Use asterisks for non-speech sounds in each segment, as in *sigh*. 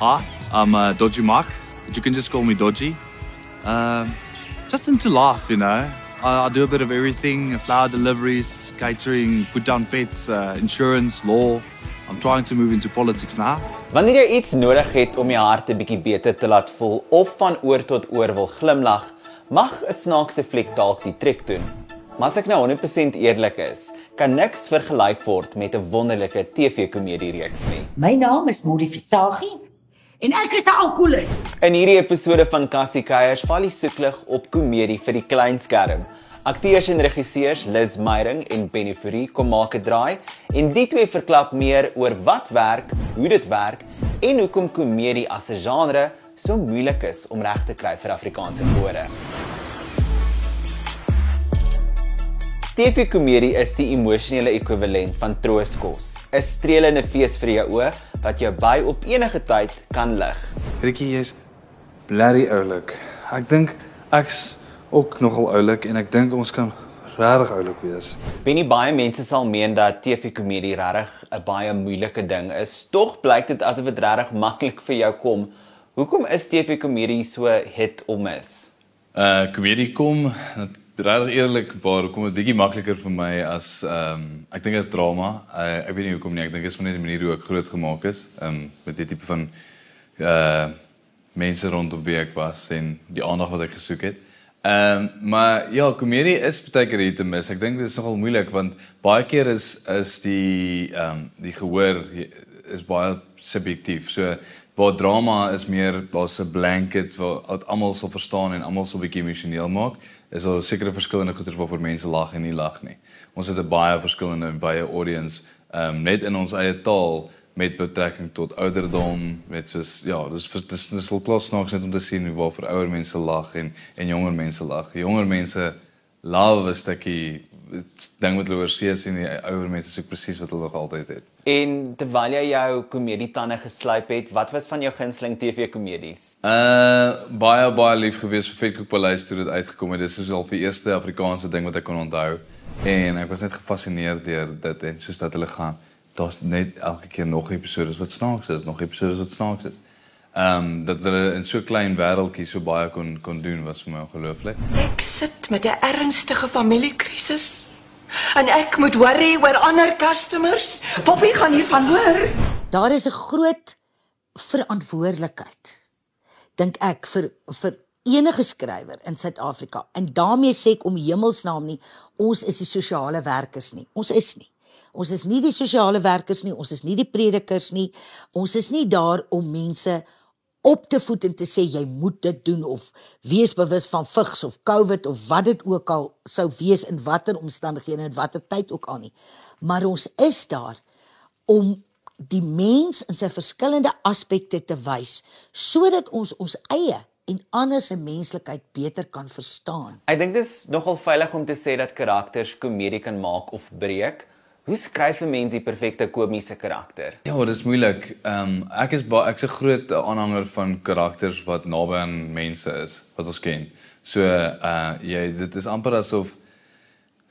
Hi, I'm uh, Dodgy Mark. But you can just call me Dodgy. Um, just into life, you know. I, I do a bit of everything: flower deliveries, catering, put down pets, uh, insurance, law. I'm trying to move into politics now. Wanneer jy iets nodig het om jou hart 'n bietjie beter te laat voel of van oor tot oor wil glimlag, mag 'n snaakse fliek dalk die trek doen. Maar as ek nou 100% eerlik is, kan niks vergelyk word met 'n wonderlike TV-komedie reeks nie. My naam is Molly Visagie en ek is 'n alkoholist. In hierdie episode van Cassie Keiers val die soeklig op komedie vir die klein skerm. Akteurs en regisseurs Liz Meyering en Benny Fourie kom maak 'n draai en die twee verklap meer oor wat werk, hoe dit werk en hoekom komedie as 'n genre so moeilik is om reg te kry vir Afrikaanse kore. TV-komedie is die emosionele ekwivalent van trooskos. 'n Strelende fees vir jou oë wat jou by op enige tyd kan lig. Rikkie is blerry oulik. Ek dink ek's ook nogal oulik en ek dink ons kan regtig oulik wees. Benny baie mense sal meen dat TV-komedie regtig 'n baie moeilike ding is. Tog blyk dit asof dit regtig maklik vir jou kom. Hoekom is TV-komedie so hit om is? Uh komedie kom regtig eerlik waar kom dit bietjie makliker vir my as ehm um, ek dink is drama. Uh, ek weet nie hoekom nie. Ek dink dit is net die manier hoe ek groot gemaak is. Ehm um, met die tipe van uh mense rondom wie ek was en die aandag wat ek gesoek het. Ehm um, maar ja, komedie is baie keer hier te mis. Ek dink dit is nogal moeilik want baie keer is is die ehm um, die gehoor is baie subjektief. So waar drama is meer daar's 'n blanket wat almal sal verstaan en almal sal bietjie emosioneel maak is daar sekere verskillende goeters waarvoor mense lag en nie lag nie. Ons het 'n baie verskillende en baie audience um net in ons eie taal met betrekking tot ouderdom, met soos ja, dis dis dis wel klas snaaks net om te sien hoe waarvoor ouer mense lag en en jonger mense lag. Jonger mense love 'n stukkie ding met hulle oor see sien die ouer mense soek presies wat hulle nog altyd het. En terwyl jy jou komedie tande geslyp het, wat was van jou gunsteling TV-komedies? Uh baie baie lief gewees vir Vetkoek Paleis toe dit uitgekom het. Dis soos al die eerste Afrikaanse ding wat ek kon onthou. En ek was net gefassineerd deur dit en soos dat hulle gaan. Daar's net elke keer nog episode wat snaaks is, nog episode wat snaaks is. Ehm um, dat hulle in so klein wêreltjie so baie kon kon doen was vir my ongelooflik. Ek sit met 'n ernstige familiekrisis. En ek moet worry oor ander customers. Poppy gaan hiervan hoor. Daar is 'n groot verantwoordelikheid dink ek vir vir enige skrywer in Suid-Afrika. En daarmee sê ek om hemelsnaam nie, ons is die sosiale werkers nie. Ons is nie. Ons is nie die sosiale werkers nie, ons is nie die predikers nie. Ons is nie daar om mense op te voed en te sê jy moet dit doen of wees bewus van vigs of COVID of wat dit ook al sou wees in watter omstandighede en watter tyd ook al nie. Maar ons is daar om die mens in sy verskillende aspekte te wys sodat ons ons eie en ander se menslikheid beter kan verstaan. Ek dink dit is nogal veilig om te sê dat karakters komedie kan maak of breek. Hoe skryf 'n mens die perfekte komiese karakter? Ja, dit is moeilik. Ehm um, ek is ek's 'n groot aanhanger van karakters wat naby aan mense is wat ons ken. So uh jy dit is amper asof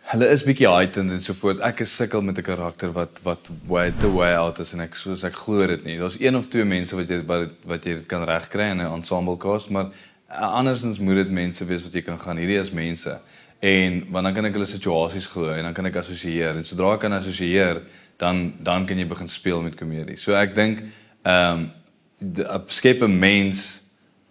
hulle is bietjie heightened en so voort. Ek is sukkel met 'n karakter wat wat way the way out is en ek soos ek glo dit nie. Daar's een of twee mense wat jy wat, wat jy kan regkry in 'n ensemble cast, maar andersins moet dit mense wees wat jy kan gaan. Hierdie is mense. En want dan kan ek hulle situasies glo en dan kan ek assosieer. En sodra ek kan assosieer, dan dan kan jy begin speel met komedie. So ek dink ehm um, skep 'n mens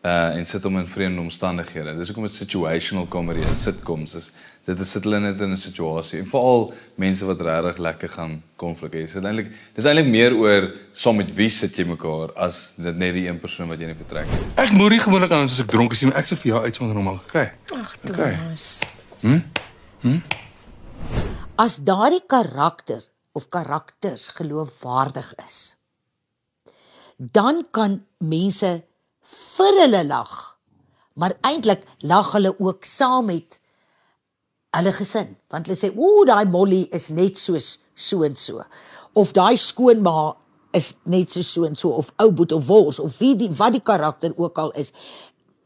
uh en sit hom in vreemde omstandighede. Dis hoekom dit situational comedy is, sitcoms is. Dit is sit hulle net in 'n situasie. En veral mense wat regtig lekker gaan konflik hê. Dit eintlik dis eintlik meer oor saam met wie sit jy mekaar as dit net die een persoon wat jy net vertrek. Ek moerie gewoonlik aan as ek dronk is, ek sê vir jou uitsonder normaal. Okay. Ag, Thomas. Okay. Hm? Hm? As daardie karakter of karakters geloofwaardig is, dan kan mense vir hulle lag. Maar eintlik lag hulle ook saam met hulle gesin, want hulle sê, "Ooh, daai Molly is net soos so en so." Of daai skoonma is net so so en so of ou boet of wors of wie die wat die karakter ook al is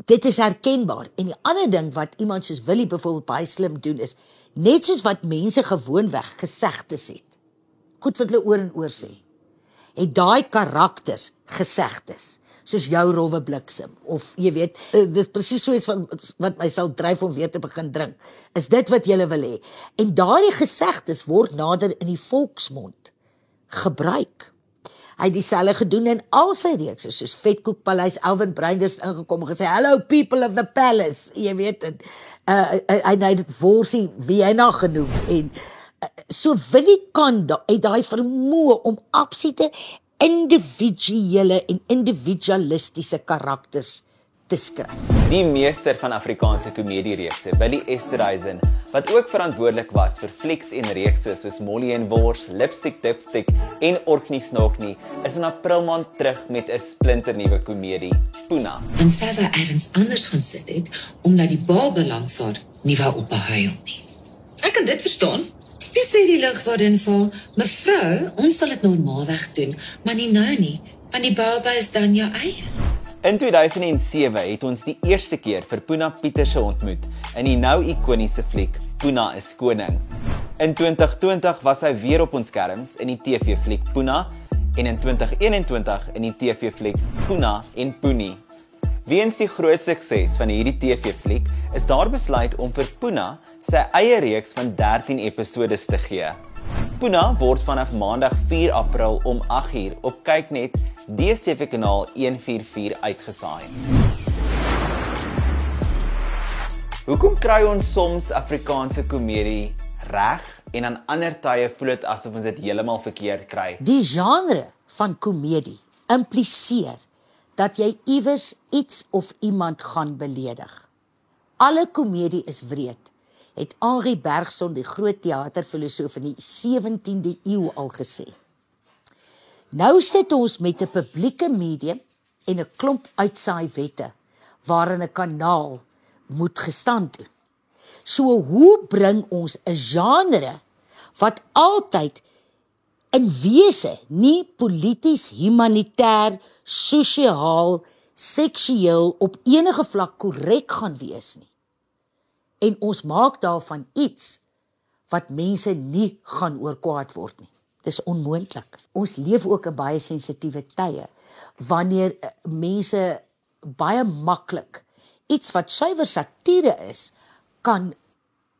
dit is herkenbaar. En die ander ding wat iemand soos Willie byvoorbeeld baie slim doen is net soos wat mense gewoonweg gesegdes het. Goed wat hulle oor en oor sê. het daai karakters gesegdes soos jou rowwe bliksem of jy weet uh, dis presies soos wat wat my sal dryf om weer te begin drink is dit wat jy wil hê en daardie gesegdes word nader in die volksmond gebruik hy het dieselfde gedoen in al sy reekse soos Vetkoek Paleis Elvin Breinders ingekom en gesê hello people of the palace. Jy weet dit uh, hy het dit worsie wie hy na genoem en uh, so Willie Kanda het daai vermoë om absolute individuele en individualistiese karakters te skryf. Die meester van Afrikaanse komediereekse, Willie Esterhuizen, wat ook verantwoordelik was vir flieks en reekse soos Molly en Wors, Lipstick Dipstick en Orkney Snorkney, is in April maand terug met 'n splinternuwe komedie, Puna. Van Sava Adams anders gaan sit het omdat die baba langs haar nie wou ophuil nie. Ek kan dit verstaan. Dis sê die ligwordin vir mevrou, ons sal dit normaalweg doen, maar nie nou nie, want die baba is dan jou eie. In 2007 het ons die eerste keer vir Puna Pieterse ontmoet in die nou ikoniese fliek Puna is koning. In 2020 was hy weer op ons skerms in die TV-fliek Puna en in 2021 in die TV-fliek Puna en Puni. Weens die groot sukses van hierdie TV-fliek, is daar besluit om vir Puna sy eie reeks van 13 episode te gee. Puna word vanaf Maandag 4 April om 8uur op Kyknet DStv kanaal 144 uitgesaai. Hoekom kry ons soms Afrikaanse komedie reg en aan ander tye voel dit asof ons dit heeltemal verkeerd kry? Die genre van komedie impliseer dat jy iewers iets of iemand gaan beledig. Alle komedie is wreed. Het Henri Bergson, die groot teaterfilosoof in die 17de eeu al gesê. Nou sit ons met 'n publieke medium en 'n klomp uitsaai wette waarin 'n kanaal moet gestand doen. So hoe bring ons 'n genre wat altyd in wese nie polities, humanitêr, sosiaal, seksueel op enige vlak korrek gaan wees nie. En ons maak daarvan iets wat mense nie gaan oorkwaad word nie. Dis onmoontlik. Ons leef ook in baie sensitiewe tye wanneer eh, mense baie maklik iets wat suiwer satire is kan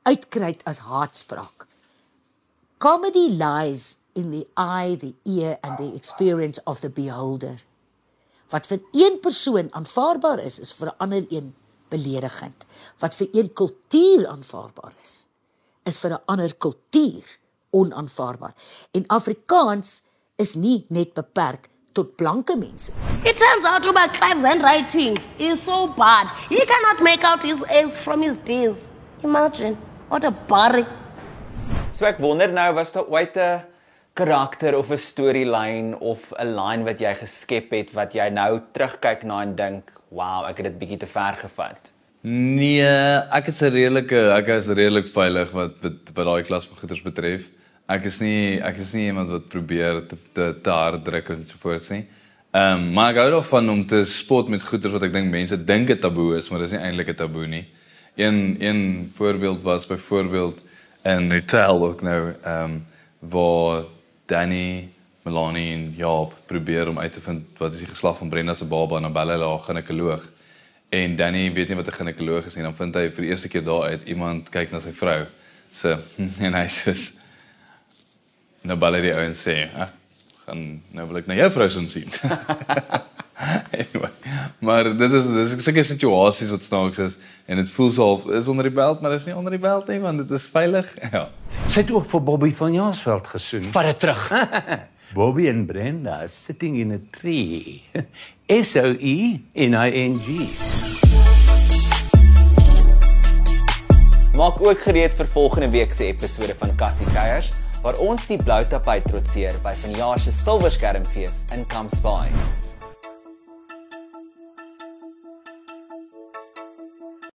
uitkry as haatspraak. Comedy lies in the eye, the ear and the experience of the beholder. Wat vir een persoon aanvaarbaar is, is vir 'n ander een beledigend. Wat vir een kultuur aanvaarbaar is, is vir 'n ander kultuur onaanvaarbaar. En Afrikaans is nie net beperk tot blanke mense. It turns out to be Clive's handwriting is so bad. He cannot make out his A's from his D's. Imagine, what a barry. So ek wonder nou was daar ooit 'n karakter of 'n storielyn of 'n line wat jy geskep het wat jy nou terugkyk na en dink, "Wow, ek het dit bietjie te ver gevat." Nee, ek is 'n redelike ek is redelik veilig wat wat, wat daai klas van goeders betref. Ek is nie ek is nie iemand wat probeer te te, te hard druk en so voort nie. Ehm um, maar ek hou daarvan om te spot met goeders wat ek dink mense dink dit taboe is, maar dit is nie eintlik 'n taboe nie. Een een voorbeeld was byvoorbeeld in Hotel ook nou ehm um, waar Danny, Melanie en Jaap probeer om uit te vind wat is die geslag van Brenda se baba en dan bel hulle haar ginekoloog. En Danny weet nie wat 'n ginekoloog is nie. Dan vind hy vir die eerste keer daar uit iemand kyk na sy vrou. So *laughs* en hy sê nou bel hy die ou en sê, "Ag, gaan nou wil ek na jou vrou sien." *laughs* anyway, maar dit is dis seker situasies wat snaaks is en dit voel so half is onder die belt, maar dit is nie onder die belt nie want dit is veilig. *laughs* Ja. Sy het ook vir Bobby van Jaarsveld gesoen. Vat dit terug. *laughs* Bobby en Brenda sitting in a tree. S O E N I N G. Maak ook gereed vir volgende week se episode van Cassie Keiers waar ons die blou tapuit trotseer by vanjaar se Silverskermfees in Kampsbaai.